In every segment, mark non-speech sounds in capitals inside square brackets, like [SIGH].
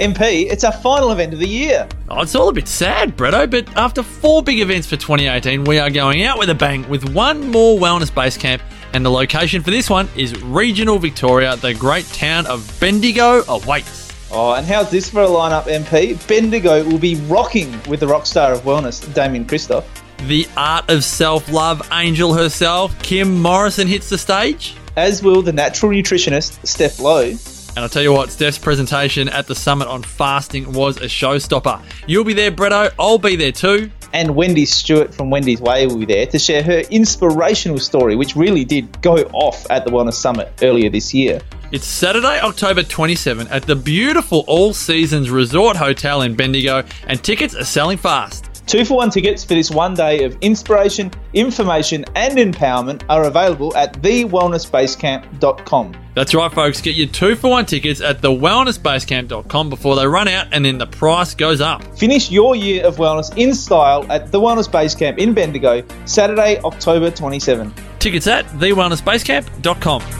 MP, it's our final event of the year. Oh, it's all a bit sad, Bretto, but after four big events for 2018, we are going out with a bang with one more wellness base camp, and the location for this one is regional Victoria. The great town of Bendigo awaits. Oh, and how's this for a lineup, MP? Bendigo will be rocking with the rock star of wellness, Damian Kristof. The art of self love angel herself, Kim Morrison, hits the stage. As will the natural nutritionist, Steph Lowe. And I'll tell you what, Steph's presentation at the summit on fasting was a showstopper. You'll be there, Bretto. I'll be there too. And Wendy Stewart from Wendy's Way will be there to share her inspirational story, which really did go off at the Wellness Summit earlier this year. It's Saturday, October 27 at the beautiful All Seasons Resort Hotel in Bendigo, and tickets are selling fast. Two for one tickets for this one day of inspiration, information, and empowerment are available at thewellnessbasecamp.com. That's right, folks. Get your two for one tickets at thewellnessbasecamp.com before they run out and then the price goes up. Finish your year of wellness in style at the Wellness Base Camp in Bendigo, Saturday, October 27. Tickets at thewellnessbasecamp.com.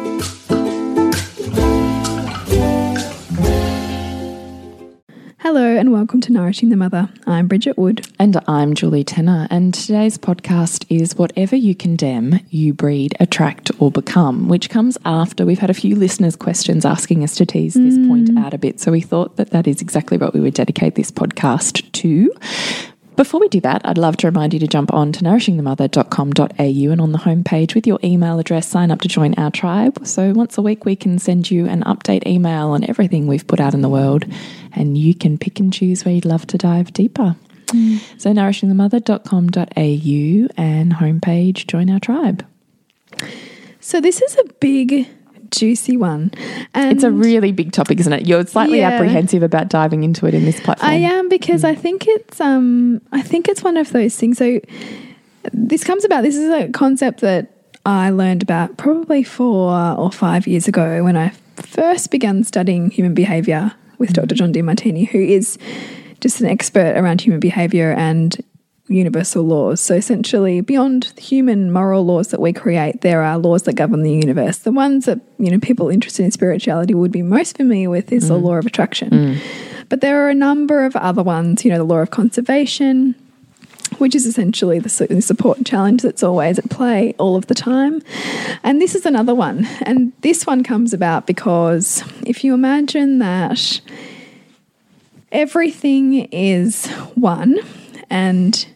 Hello and welcome to Nourishing the Mother. I'm Bridget Wood. And I'm Julie Tenner. And today's podcast is Whatever You Condemn, You Breed, Attract, or Become, which comes after we've had a few listeners' questions asking us to tease this point mm. out a bit. So we thought that that is exactly what we would dedicate this podcast to. Before we do that, I'd love to remind you to jump on to nourishingthemother.com.au and on the homepage with your email address, sign up to join our tribe. So once a week, we can send you an update email on everything we've put out in the world, and you can pick and choose where you'd love to dive deeper. So nourishingthemother.com.au and homepage, join our tribe. So this is a big, juicy one. And It's a really big topic, isn't it? You're slightly Yeah. apprehensive about diving into it in this platform. I am because I think it's um I think it's one of those things. So this comes about this is a concept that I learned about probably four or five years ago when I first began studying human behavior with Dr. John Demartini, who is just an expert around human behavior and universal laws. So essentially, beyond the human moral laws that we create, there are laws that govern the universe. The ones that you know people interested in spirituality would be most familiar with is the mm. law of attraction. Mm. But there are a number of other ones. You know, the law of conservation, which is essentially the the support and challenge that's always at play all of the time. And this is another one. And this one comes about because if you imagine that everything is one and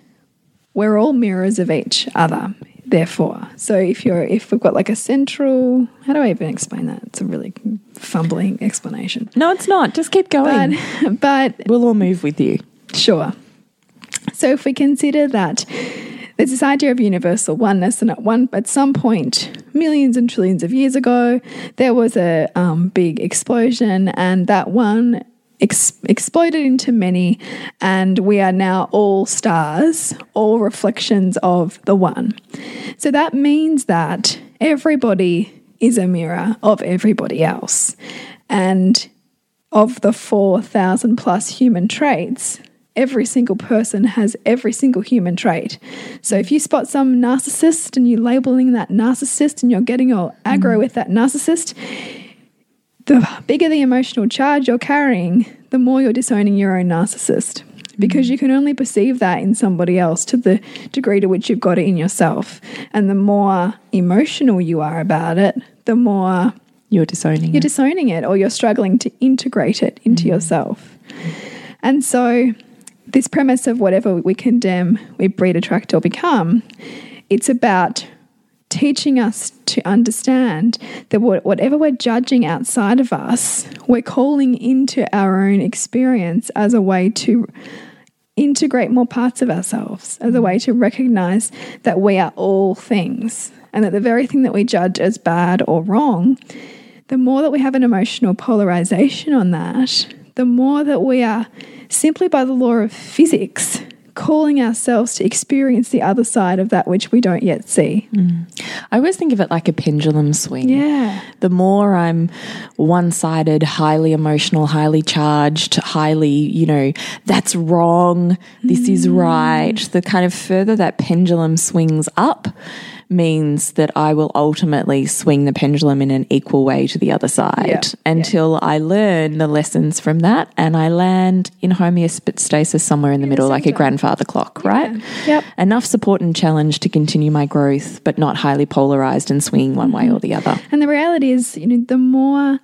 we're all mirrors of each other therefore so if you're if we've got like a central how do i even explain that it's a really fumbling explanation no, it's not. Just keep going. but [LAUGHS] but we'll all move with you. Sure. So if we consider that there's this idea of universal oneness, and at one at some point, millions and trillions of years ago, there was a um, big explosion, and that one ex- exploded into many, and we are now all stars, all reflections of the one. So that means that everybody is a mirror of everybody else, and of the 4,000 plus human traits, every single person has every single human trait. So if you spot some narcissist and you're labeling that narcissist and you're getting all aggro mm. with that narcissist, the bigger the emotional charge you're carrying, the more you're disowning your own narcissist. Because mm. you can only perceive that in somebody else to the degree to which you've got it in yourself. And the more emotional you are about it, the more You're disowning you're it. disowning it or you're struggling to integrate it into mm. yourself. And so, this premise of whatever we condemn, we breed, attract, or become, it's about teaching us to understand that whatever we're judging outside of us, we're calling into our own experience as a way to integrate more parts of ourselves, as a way to recognize that we are all things and that the very thing that we judge as bad or wrong the more that we have an emotional polarization on that, the more that we are simply by the law of physics calling ourselves to experience the other side of that which we don't yet see. Mm. I always think of it like a pendulum swing. Yeah. The more I'm one sided, highly emotional, highly charged, highly, you know, that's wrong, this is mm. right, the kind of further that pendulum swings up means that I will ultimately swing the pendulum in an equal way to the other side Yeah. until I learn the lessons from that and I land in homeostasis somewhere in the middle, like a grandfather clock, right? Yep. Enough support and challenge to continue my growth, but not highly polarized and swinging one way or mm-hmm. the other. And the reality is, you know, the more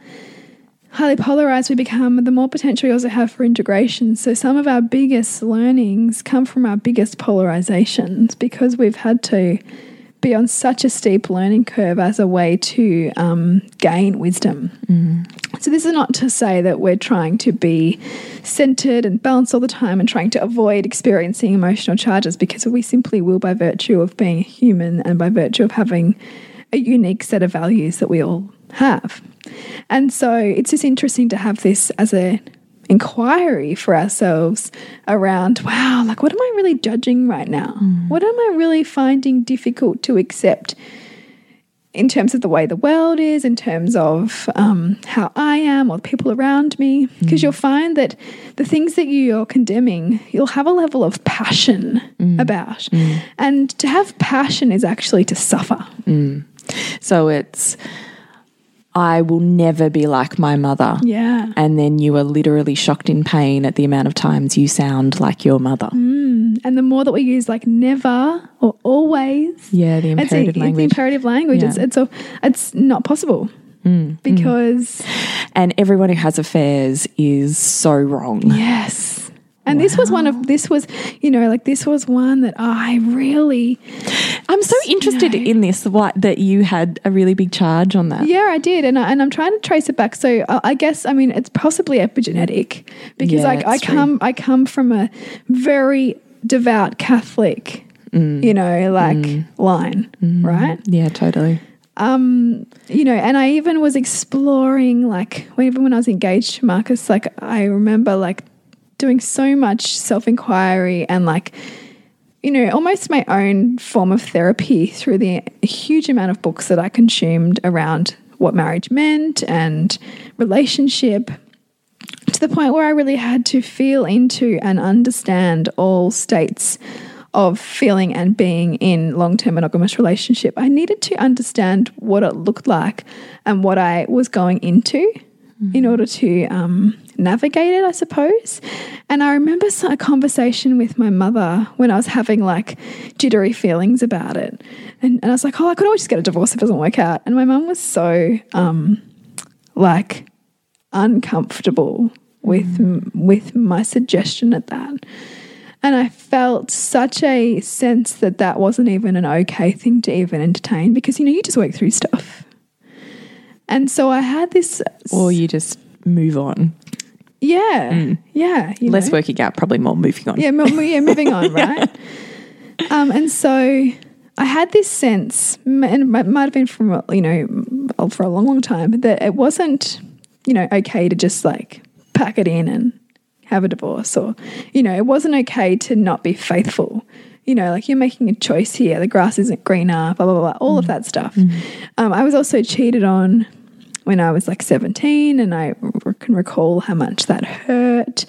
highly polarized we become, the more potential we also have for integration. So some of our biggest learnings come from our biggest polarizations because we've had to be on such a steep learning curve as a way to um, gain wisdom. So this is not to say that we're trying to be centered and balanced all the time and trying to avoid experiencing emotional charges because we simply will by virtue of being human and by virtue of having a unique set of values that we all have. And so it's just interesting to have this as a inquiry for ourselves around wow like what am i really judging right now mm. what am i really finding difficult to accept in terms of the way the world is, in terms of um, how I am or the people around me. Mm. Because you'll find that the things that you're condemning, you'll have a level of passion mm. about. And to have passion is actually to suffer. So it's, I will never be like my mother. Yeah. And then you are literally shocked in pain at the amount of times you sound like your mother. Mm. And the more that we use like never or always, Yeah, the it's, imperative it's the language. imperative language. It's, Yeah. it's, a, it's not possible. Mm, mm. Because and everyone who has affairs is so wrong. Yes. And this was one of this was, you know, like this was one that I really I'm so interested in this, what, that you had a really big charge on that. Yeah, I did, and I, and I'm trying to trace it back. So I, I guess I mean it's possibly epigenetic because Yeah, I, I it's true. come I come from a very devout Catholic, Mm. you know, like line, right? Yeah, totally. Um, you know, and I even was exploring like when- even when I was engaged to Marcus, like I remember like doing so much self inquiry and like you know, almost my own form of therapy through the huge amount of books that I consumed around what marriage meant and relationship to the point where I really had to feel into and understand all states of feeling and being in long term monogamous relationship. I needed to understand what it looked like and what I was going into in order to um, navigate it, I suppose. And I remember a conversation with my mother when I was having like jittery feelings about it. And, and I was like, oh, I could always just get a divorce if it doesn't work out. And my mum was so um, like uncomfortable with with my suggestion at that. And I felt such a sense that that wasn't even an okay thing to even entertain because you know you just work through stuff. And so I had this Or you just move on. Yeah, yeah, you Less know. working out, probably more moving on. Yeah, yeah, moving on, [LAUGHS] right? Um, and so I had this sense, and it might have been from you know for a long, long time, that it wasn't you know okay to just like pack it in and have a divorce, or you know it wasn't okay to not be faithful. You know, like you're making a choice here. The grass isn't greener. Blah blah blah. All of that stuff. Um, I was also cheated on when I was like 17, and I can recall how much that hurt.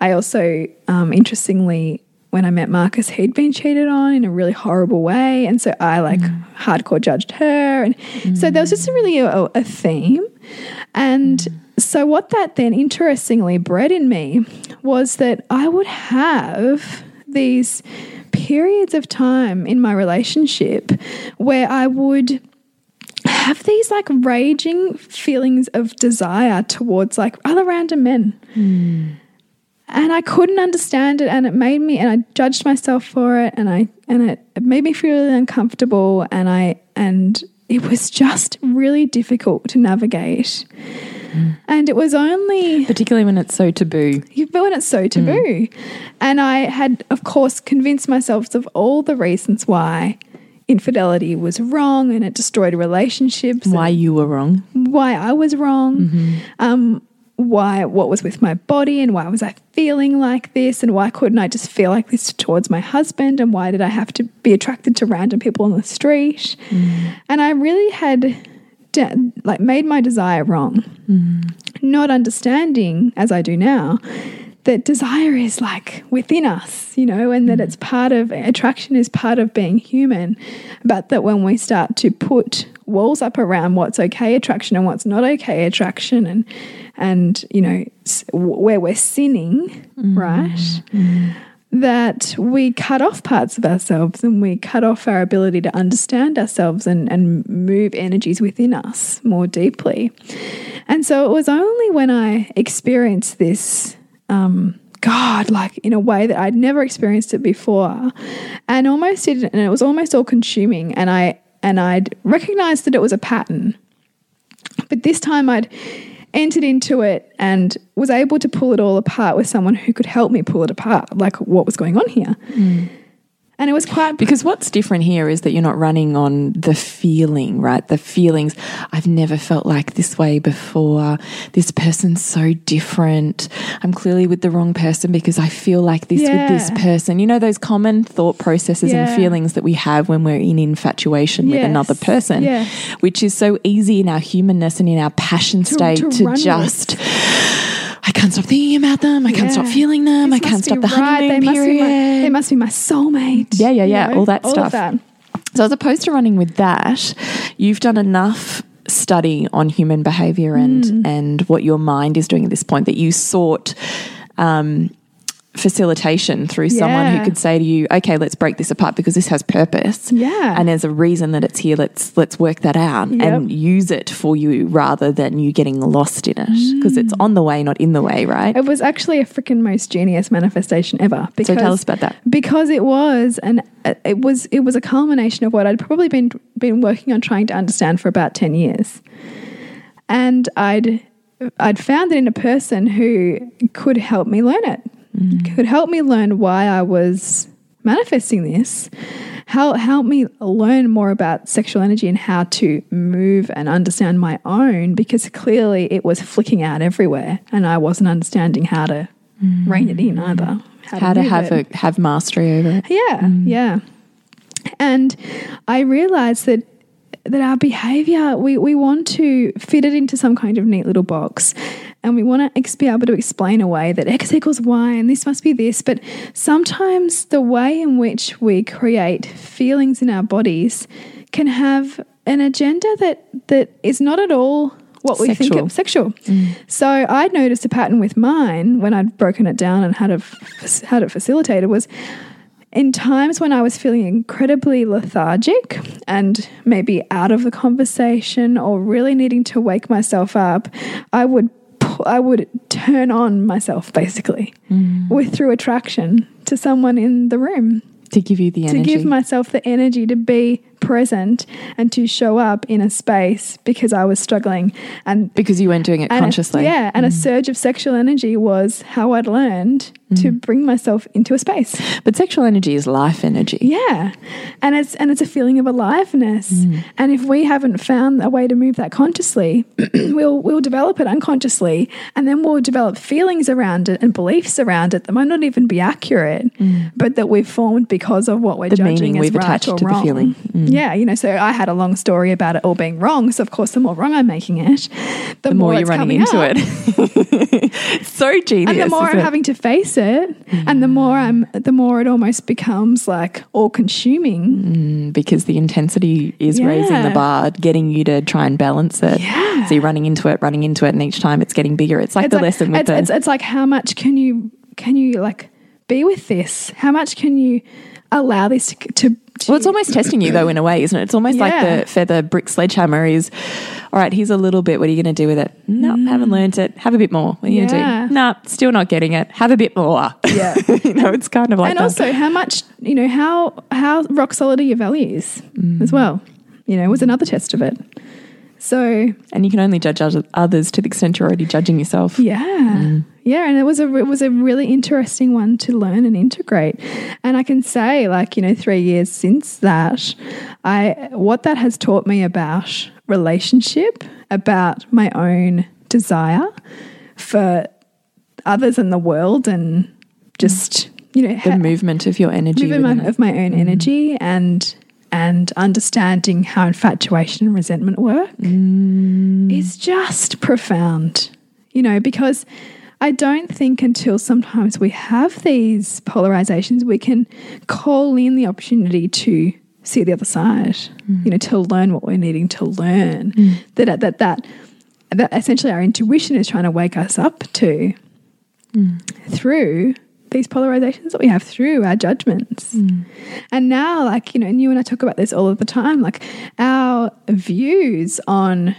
I also, um, interestingly, when I met Marcus, he'd been cheated on in a really horrible way. And so I like hardcore judged her. And so there was just a really a, a theme. And so what that then interestingly bred in me was that I would have these periods of time in my relationship where I would have these like raging feelings of desire towards like other random men. Hmm. And I couldn't understand it and it made me and I judged myself for it and I and it, it made me feel really uncomfortable and I and it was just really difficult to navigate. Hmm. And it was only Particularly when it's so taboo. you feel when it's so hmm. taboo. And I had, of course, convinced myself of all the reasons why infidelity was wrong and it destroyed relationships, Why you were wrong. why I was wrong. Mm-hmm. Um, why what was with my body and why was I feeling like this and why couldn't I just feel like this towards my husband and why did I have to be attracted to random people on the street mm-hmm. and I really had like made my desire wrong mm-hmm. not understanding as I do now that desire is like within us, you know, and that mm. it's part of attraction is part of being human. But that when we start to put walls up around what's okay attraction and what's not okay attraction, and and you know where we're sinning, mm. right? Mm. That we cut off parts of ourselves and we cut off our ability to understand ourselves and, and move energies within us more deeply. And so it was only when I experienced this um, God, like in a way that I'd never experienced it before, and almost did, and it was almost all consuming. And I and I'd recognized that it was a pattern, but this time I'd entered into it and was able to pull it all apart with someone who could help me pull it apart, like what was going on here. And it was quite Because what's different here is that you're not running on the feeling, right? The feelings. I've never felt like this way before. This person's so different. I'm clearly with the wrong person because I feel like this with this person. You know, those common thought processes Yeah. and feelings that we have when we're in infatuation with another person, Yes. which is so easy in our humanness and in our passion state to to, run with. I can't stop thinking about them. I can't stop feeling them. This I can't stop the right. honeymoon They must be period. my, they must be my soulmate. Yeah, yeah, you yeah, all that of stuff. that. So, as opposed to running with that, you've done enough study on human behavior and Mm. and what your mind is doing at this point that you sought um, facilitation through someone who could say to you, "Okay, let's break this apart because this has purpose." Yeah. and there's a reason that it's here. Let's let's work that out Yep. and use it for you rather than you getting lost in it because it's Mm. on the way, not in the way, right? It was actually a freaking most genius manifestation ever. Because, So tell us about that. Because it was, and it was, it was a culmination of what I'd probably been been working on trying to understand for about ten years, and I'd I'd found it in a person who could help me learn it, Mm-hmm. could help me learn why I was manifesting this. Help help me learn more about sexual energy and how to move and understand my own because clearly it was flicking out everywhere and I wasn't understanding how to mm-hmm. rein it in either. How to move have it. a have mastery over it. Yeah, mm. yeah. And I realized that that our behavior, we, we want to fit it into some kind of neat little box. And we want to be able to explain away that X equals Y and this must be this. But sometimes the way in which we create feelings in our bodies can have an agenda that, that is not at all what we think Sexual. of sexual. Mm. So I noticed a pattern with mine when I'd broken it down and had it, had it facilitated was in times when I was feeling incredibly lethargic and maybe out of the conversation or really needing to wake myself up, I would Oh, I would turn on myself basically mm. with through attraction to someone in the room. To give you the to give myself the energy to be present and to show up in a space because I was struggling and because you weren't doing it and a- consciously. yeah, and a mm. surge of sexual energy was how I'd learned to mm. bring myself into a space. But sexual energy is life energy. Yeah, and it's and it's a feeling of aliveness. Mm. And if we haven't found a way to move that consciously, [CLEARS THROAT] we'll we'll develop it unconsciously, and then we'll develop feelings around it and beliefs around it that might not even be accurate, but that we've formed because of what we're The judging as we've right attached or to the wrong. feeling. Yeah, you know. So I had a long story about it all being wrong. So of course, the more wrong I'm making it, [LAUGHS] the, The more, you're running into up. it. [LAUGHS] so genius. And the more I'm it? having to face it, and the more I'm, the more it almost becomes like all consuming. Mm, because the intensity is raising the bar, getting you to try and balance it. Yeah. So you're running into it, running into it, and each time it's getting bigger. It's like It's the like, lesson with it's, the it's, it's like how much can you can you like be with this? How much can you allow this to? to, Well, it's almost testing you though, in a way, isn't it? It's almost like the feather brick sledgehammer is. All right, here's a little bit. What are you going to do with it? No, haven't learned it. Have a bit more. What are you Mm. Yeah. going to do? No, still not getting it. Have a bit more. Yeah. [LAUGHS] you know, it's kind of like and that. also how much you know how how rock solid are your values Mm. as well. You know, was another test of it. So and you can only judge others to the extent you're already judging yourself. Yeah. Yeah, and it was a it was a really interesting one to learn and integrate. And I can say like, you know, 3 years since that, I what that has taught me about relationship, about my own desire for others in the world and just you know The movement of your energy. my, of my own mm-hmm. energy and and understanding how infatuation and resentment work mm. is just profound you know because i don't think until sometimes we have these polarizations we can call in the opportunity to see the other side mm. you know to learn what we're needing to learn. Mm. That that that that essentially our intuition is trying to wake us up to through these polarizations that we have through our judgments. Mm. And now, like, you know, and you and I talk about this all of the time, like our views on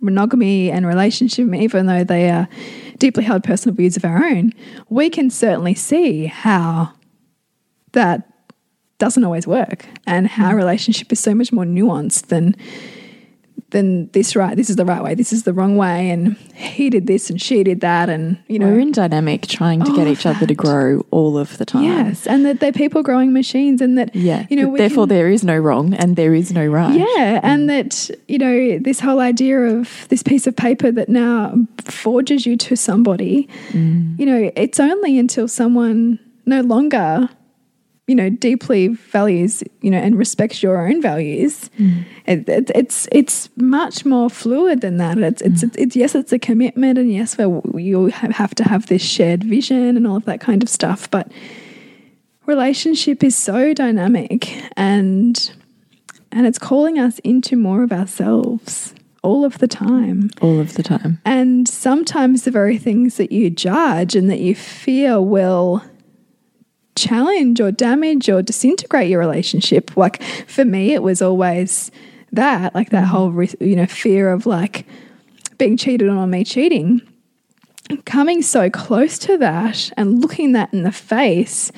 monogamy and relationship, even though they are deeply held personal views of our own, we can certainly see how that doesn't always work and how a relationship is so much more nuanced than than this right this is the right way this is the wrong way and he did this and she did that and you know We're in dynamic trying to get of each other to grow all of the time. Yes, and that they're people growing machines, and that Yeah. you know, we Therefore, can- there is no wrong and there is no right. yeah, mm. and that you know, this whole idea of this piece of paper that now forges you to somebody, mm. you know, it's only until someone no longer, you know, deeply values, you know, and respects your own values. Mm. It, it, it's it's much more fluid than that. It's, it's mm. it's yes, it's a commitment, and yes, where you have to have this shared vision and all of that kind of stuff, but relationship is so dynamic and and it's calling us into more of ourselves all of the time All of the time. and sometimes the very things that you judge and that you fear will challenge or damage or disintegrate your relationship. Like for me it was always that like that whole you know fear of like being cheated on or me cheating. Coming so close to that and looking that in the face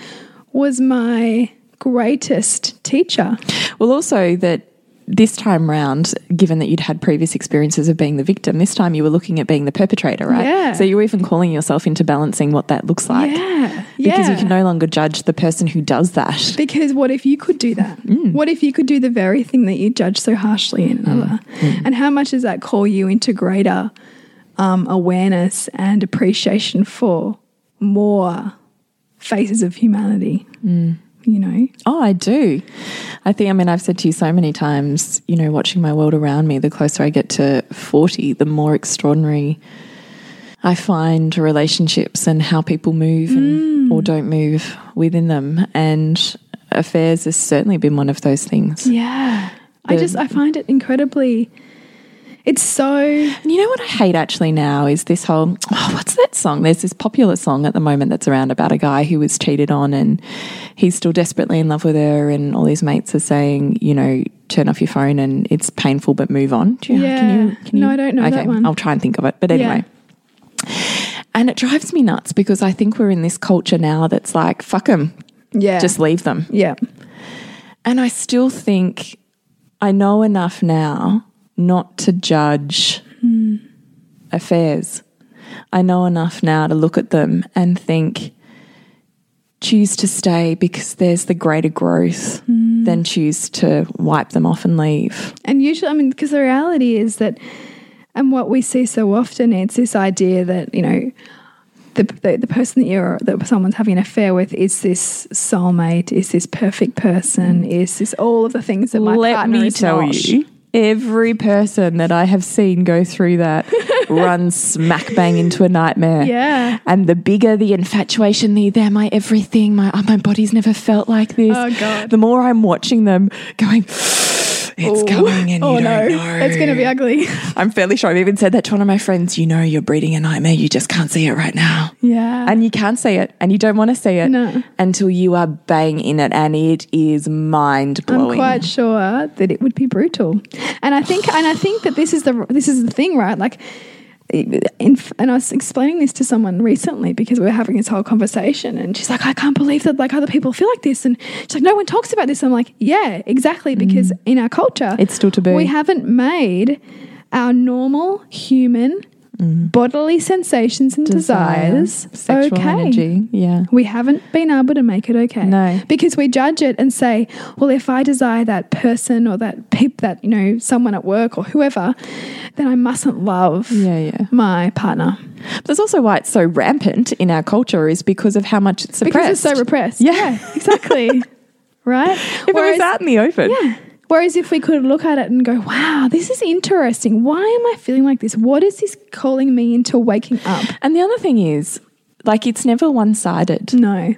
was my greatest teacher. Well, also that this time round, given that you'd had previous experiences of being the victim, this time you were looking at being the perpetrator, right? Yeah. So you're even calling yourself into balancing what that looks like. yeah Because you can no longer judge the person who does that. Because what if you could do that? Mm. What if you could do the very thing that you judge so harshly in mm. another? Mm. And how much does that call you into greater um, awareness and appreciation for more faces of humanity? You know? Oh, I do. I think, I mean, I've said to you so many times, you know, watching my world around me, the closer I get to 40, the more extraordinary I find relationships and how people move and, mm. or don't move within them. And affairs has certainly been one of those things. Yeah. I just, I find it incredibly, it's so, And you know what I hate actually now is this whole oh, what's that song? There's this popular song at the moment that's around about a guy who was cheated on and he's still desperately in love with her and all his mates are saying, you know, turn off your phone and it's painful but move on. Do you, Yeah. No, I don't know okay, that one. I'll try and think of it. But anyway. And it drives me nuts because I think we're in this culture now that's like, fuck them, yeah. just leave them. yeah. And I still think I know enough now not to judge affairs. I know enough now to look at them and think, choose to stay because there's the greater growth than choose to wipe them off and leave. And usually, I mean, because the reality is that, and what we see so often, it's this idea that you know, the the, the person that you're that someone's having an affair with is this soulmate, is this perfect person, is this all of the things that my Let partner me is tell not. you, every person that I have seen go through that [LAUGHS] runs smack bang into a nightmare. Yeah. And the bigger the infatuation, the they're my everything. My oh, my body's never felt like this. Oh, God. The more I'm watching them going, it's Ooh. coming and oh you no, don't know. it's going to be ugly. [LAUGHS] I'm fairly sure I've even said that to one of my friends. You know, you're breeding a nightmare. You just can't see it right now. yeah. And you can't see it, and you don't want to see it No. until you are bang in it, and it is mind blowing. I'm quite sure that it would be brutal, and I think, and I think that this is the this is the thing, right? Like, and I was explaining this to someone recently because we were having this whole conversation, and she's like, "I can't believe that like other people feel like this," and she's like, "No one talks about this." I'm like, "Yeah, exactly," mm. because in our culture, It's still taboo. We haven't made our normal human Mm-hmm. bodily sensations and desires sexual okay. energy. Yeah. We haven't been able to make it okay. No. Because we judge it and say, well, if I desire that person or that peep, that, you know, someone at work or whoever, then I mustn't love Yeah, yeah. my partner. That's also why it's so rampant in our culture is because of how much it's suppressed. Because it's so repressed. Yeah. exactly. [LAUGHS] right? If it was out in the open. Yeah. Whereas if we could look at it and go, wow, this is interesting. Why am I feeling like this? What is this calling me into waking up? And the other thing is, like, it's never one sided. No.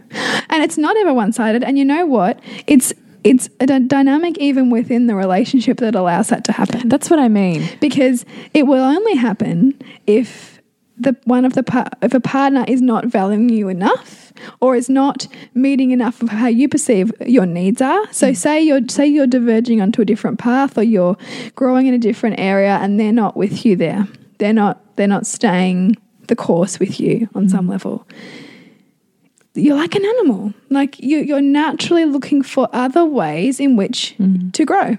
And it's not ever one sided. And you know what? It's it's a d- dynamic even within the relationship that allows that to happen. That's what I mean. because it will only happen if the one of the if a partner is not valuing you enough or is not meeting enough of how you perceive your needs are. So mm. say you're say you're diverging onto a different path or you're growing in a different area and they're not with you there. They're not they're not staying the course with you on some mm. level. You're like an animal. Like you, you're naturally looking for other ways in which mm. to grow.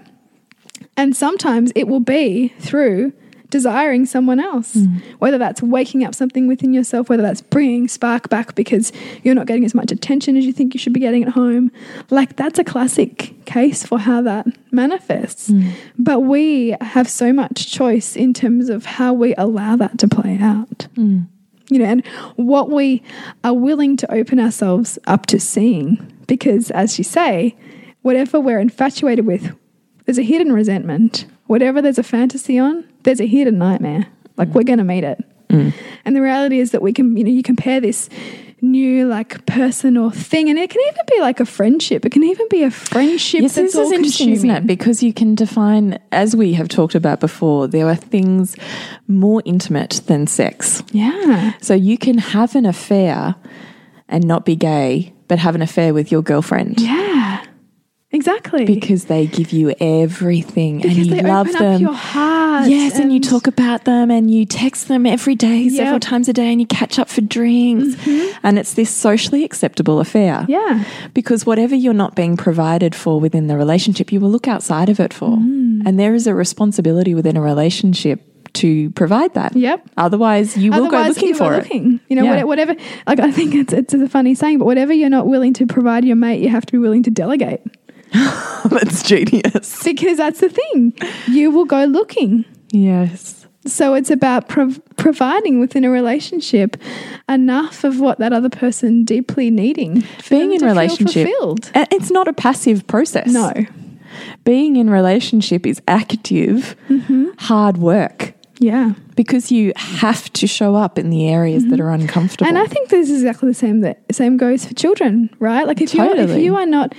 And sometimes it will be through desiring someone else, mm. whether that's waking up something within yourself, whether that's bringing spark back because you're not getting as much attention as you think you should be getting at home. Like, that's a classic case for how that manifests. Mm. But we have so much choice in terms of how we allow that to play out. Mm. You know, and what we are willing to open ourselves up to seeing. Because, as you say, whatever we're infatuated with, there's a hidden resentment. Whatever there's a fantasy on, there's a hidden nightmare. Like we're going to meet it. Mm. And the reality is that we can, you know, you compare this new like person or thing, and it can even be like a friendship. It can even be a friendship Yes, this is interesting, isn't it? Because you can define, as we have talked about before, there are things more intimate than sex. Yeah, So you can have an affair and not be gay, but have an affair with your girlfriend yeah, exactly. because they give you everything Because and you love open them. up your heart. Yes, and, you talk about them and you text them every day, several times a day, and you catch up for drinks. And it's this socially acceptable affair. Yeah, Because whatever you're not being provided for within the relationship, you will look outside of it for. Mm. And there is a responsibility within a relationship to provide that. Yep. Otherwise, you will go looking you for it. You know, Yeah. whatever. Like I think it's it's a funny saying, but whatever you're not willing to provide your mate, you have to be willing to delegate. [LAUGHS] That's genius. Because that's the thing. You will go looking. Yes. So it's about prov- providing within a relationship enough of what that other person deeply needing. Being in relationship, it's not a passive process. No. Being in relationship is active, Mm-hmm. hard work Yeah. because you have to show up in the areas that are uncomfortable. Mm-hmm. And I think this is exactly the same that same goes for children, right? Like if you if you are not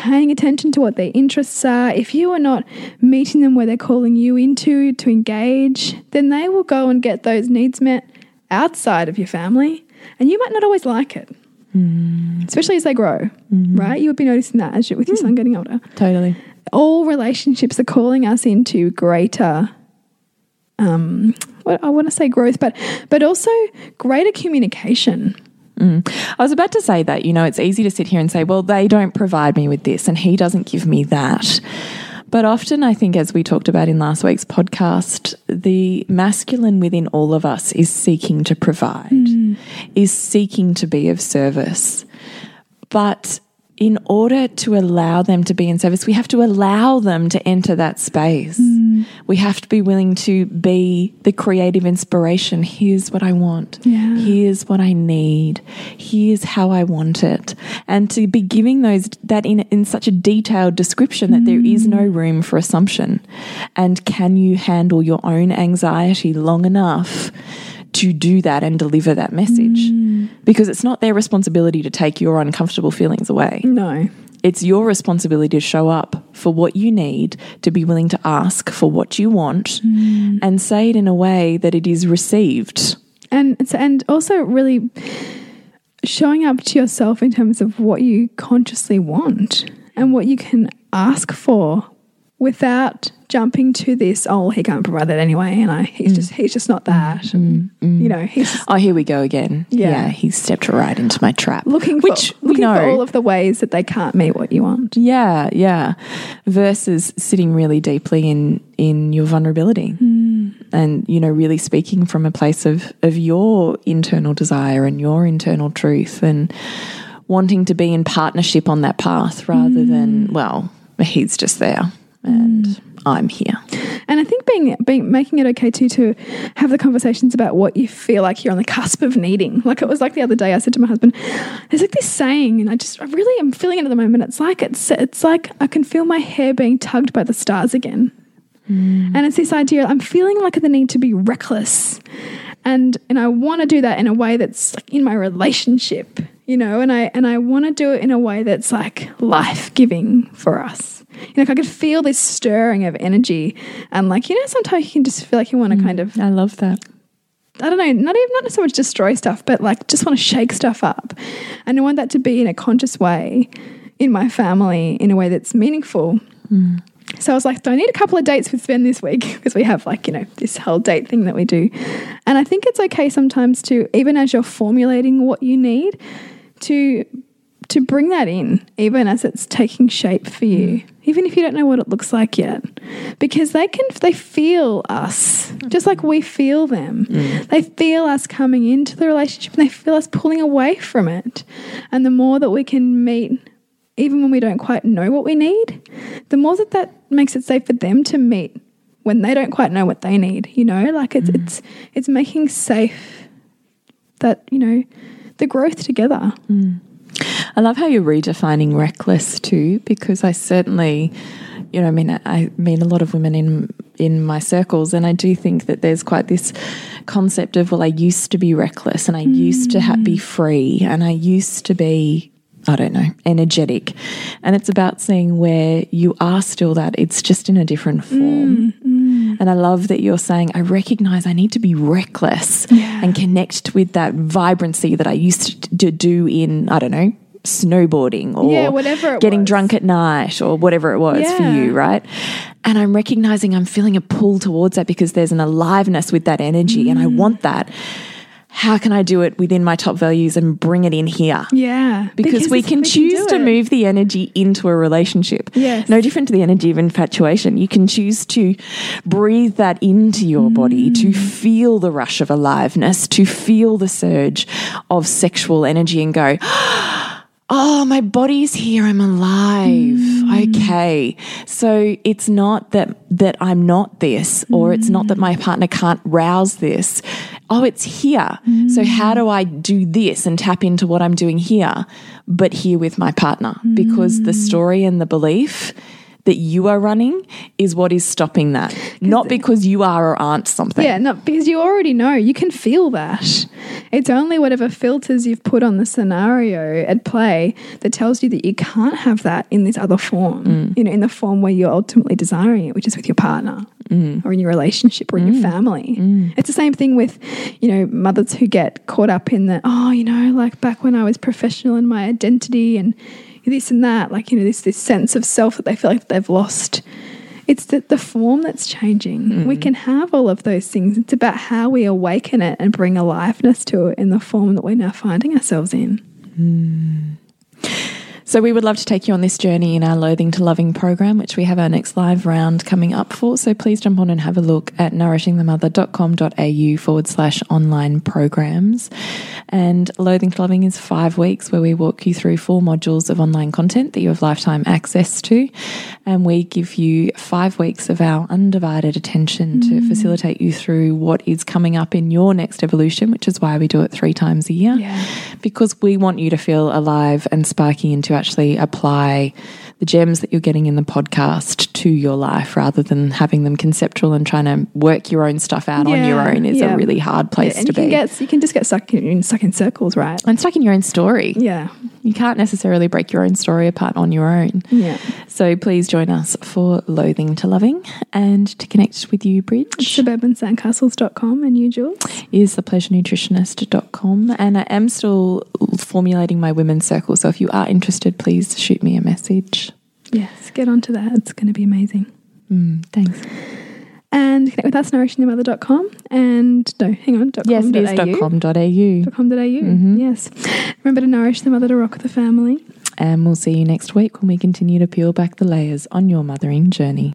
paying attention to what their interests are, if you are not meeting them where they're calling you into to engage, then they will go and get those needs met outside of your family, and you might not always like it. Mm. Especially as they grow, right? You would be noticing that as you with your Mm. son getting older. totally. All relationships are calling us into greater um what I want to say growth, but but also greater communication. Mm. I was about to say that, you know, it's easy to sit here and say, well, they don't provide me with this and he doesn't give me that. But often, I think, as we talked about in last week's podcast, the masculine within all of us is seeking to provide, mm. is seeking to be of service. But in order to allow them to be in service, we have to allow them to enter that space. Mm. We have to be willing to be the creative inspiration. Here's what I want. Yeah. Here's what I need. Here's how I want it. And to be giving those that in in such a detailed description that there is no mm. room for assumption. And can you handle your own anxiety long enough to do that and deliver that message? Mm. Because it's not their responsibility to take your uncomfortable feelings away. No. It's your responsibility to show up for what you need, to be willing to ask for what you want, mm. and say it in a way that it is received. And and also really showing up to yourself in terms of what you consciously want and what you can ask for without jumping to this oh he can't provide that anyway and I he's mm. just he's just not that and, mm, mm. you know he's just Oh, here we go again. Yeah. he stepped right into my trap. looking for which we looking know. for all of the ways that they can't meet what you want yeah, yeah. Versus sitting really deeply in in your vulnerability. Mm. and you know really speaking from a place of of your internal desire and your internal truth and wanting to be in partnership on that path rather than hmm. well he's just there and hmm. I'm here. And I think being being making it okay too to have the conversations about what you feel like you're on the cusp of needing. Like it was like the other day I said to my husband, there's like this saying, and I just I really am feeling it at the moment. It's like it's it's like I can feel my hair being tugged by the stars again. Mm. And it's this idea I'm feeling like the need to be reckless. And and I want to do that in a way that's like in my relationship, you know, and I and I want to do it in a way that's like life-giving for us. You know, like I could feel this stirring of energy and like, you know, sometimes you can just feel like you want to mm. kind of I love that. I don't know, not even not so much destroy stuff, but like just want to shake stuff up. And I want that to be in a conscious way in my family in a way that's meaningful. Mm. So I was like, do I need a couple of dates with Sven this week? [LAUGHS] Because we have like, you know, this whole date thing that we do. And I think it's okay sometimes to, even as you're formulating what you need, to to bring that in, even as it's taking shape for you, mm. Even if you don't know what it looks like yet. Because they can they feel us just like we feel them. Mm. They feel us coming into the relationship and they feel us pulling away from it. And the more that we can meet even when we don't quite know what we need, the more that that makes it safe for them to meet when they don't quite know what they need. You know, like it's mm. it's it's making safe that you know the growth together. Mm. I love how you're redefining reckless too, because I certainly, you know, I mean, I meet a lot of women in in my circles, and I do think that there's quite this concept of, well, I used to be reckless, and I used to ha- be mm. free, and I used to be. I don't know, energetic. And it's about seeing where you are still that, it's just in a different form. Mm, mm. And I love that you're saying, I recognize I need to be reckless and connect with that vibrancy that I used to do in, I don't know, snowboarding or Yeah, whatever getting was. drunk at night or whatever it was for you, right? And I'm recognizing I'm feeling a pull towards that because there's an aliveness with that energy and I Mm. want that. How can I do it within my top values and bring it in here? Yeah, Because, we it's- can choose do to move the energy into a relationship. Yes. No different to the energy of infatuation. You can choose to breathe that into your body, Mm. to feel the rush of aliveness, to feel the surge of sexual energy and go, Oh, my body's here. I'm alive. Mm. Okay. So it's not that that I'm not this or it's not that my partner can't rouse this. Oh, it's here. So how do I do this and tap into what I'm doing here but here with my partner? Because the story and the belief that you are running is what is stopping that. Not because you are or aren't something. Yeah, no, because you already know. You can feel that. It's only whatever filters you've put on the scenario at play that tells you that you can't have that in this other form, Mm. you know, in the form where you're ultimately desiring it, which is with your partner Mm. or in your relationship or in your family. It's the same thing with, you know, mothers who get caught up in the, oh, you know, like back when I was professional in my identity and this and that, like, you know, this, this sense of self that they feel like they've lost. It's the, the form that's changing. We mm-hmm. can have all of those things. It's about how we awaken it and bring aliveness to it in the form that we're now finding ourselves in. Mm. So we would love to take you on this journey in our Loathing to Loving program, which we have our next live round coming up for. So please jump on and have a look at nourishingthemother.com.au forward slash online programs. And Loathing to Loving is five weeks where we walk you through four modules of online content that you have lifetime access to. And we give you five weeks of our undivided attention to mm. facilitate you through what is coming up in your next evolution, which is why we do it three times a year Yeah. because we want you to feel alive and sparky and to actually apply the gems that you're getting in the podcast to your life rather than having them conceptual and trying to work your own stuff out on your own is yeah. a really hard place and to you can be. get you can just get stuck in, stuck in circles, right? and stuck in your own story. Yeah. You can't necessarily break your own story apart on your own. Yeah. So please join us for Loathing to Loving and to connect with you, Bridge. Suburbansandcastles.com and you, Jules. is thepleasurenutritionist.com and I am still formulating my women's circle. So if you are interested, please shoot me a message. Yes, get onto that. It's going to be amazing. Mm, thanks. And connect with us, nourishingthemother.com. And no, hang on, dot Yes, com it dot is au. .com.au. Dot com dot au. Yes. Remember to nourish the mother to rock the family. And we'll see you next week when we continue to peel back the layers on your mothering journey.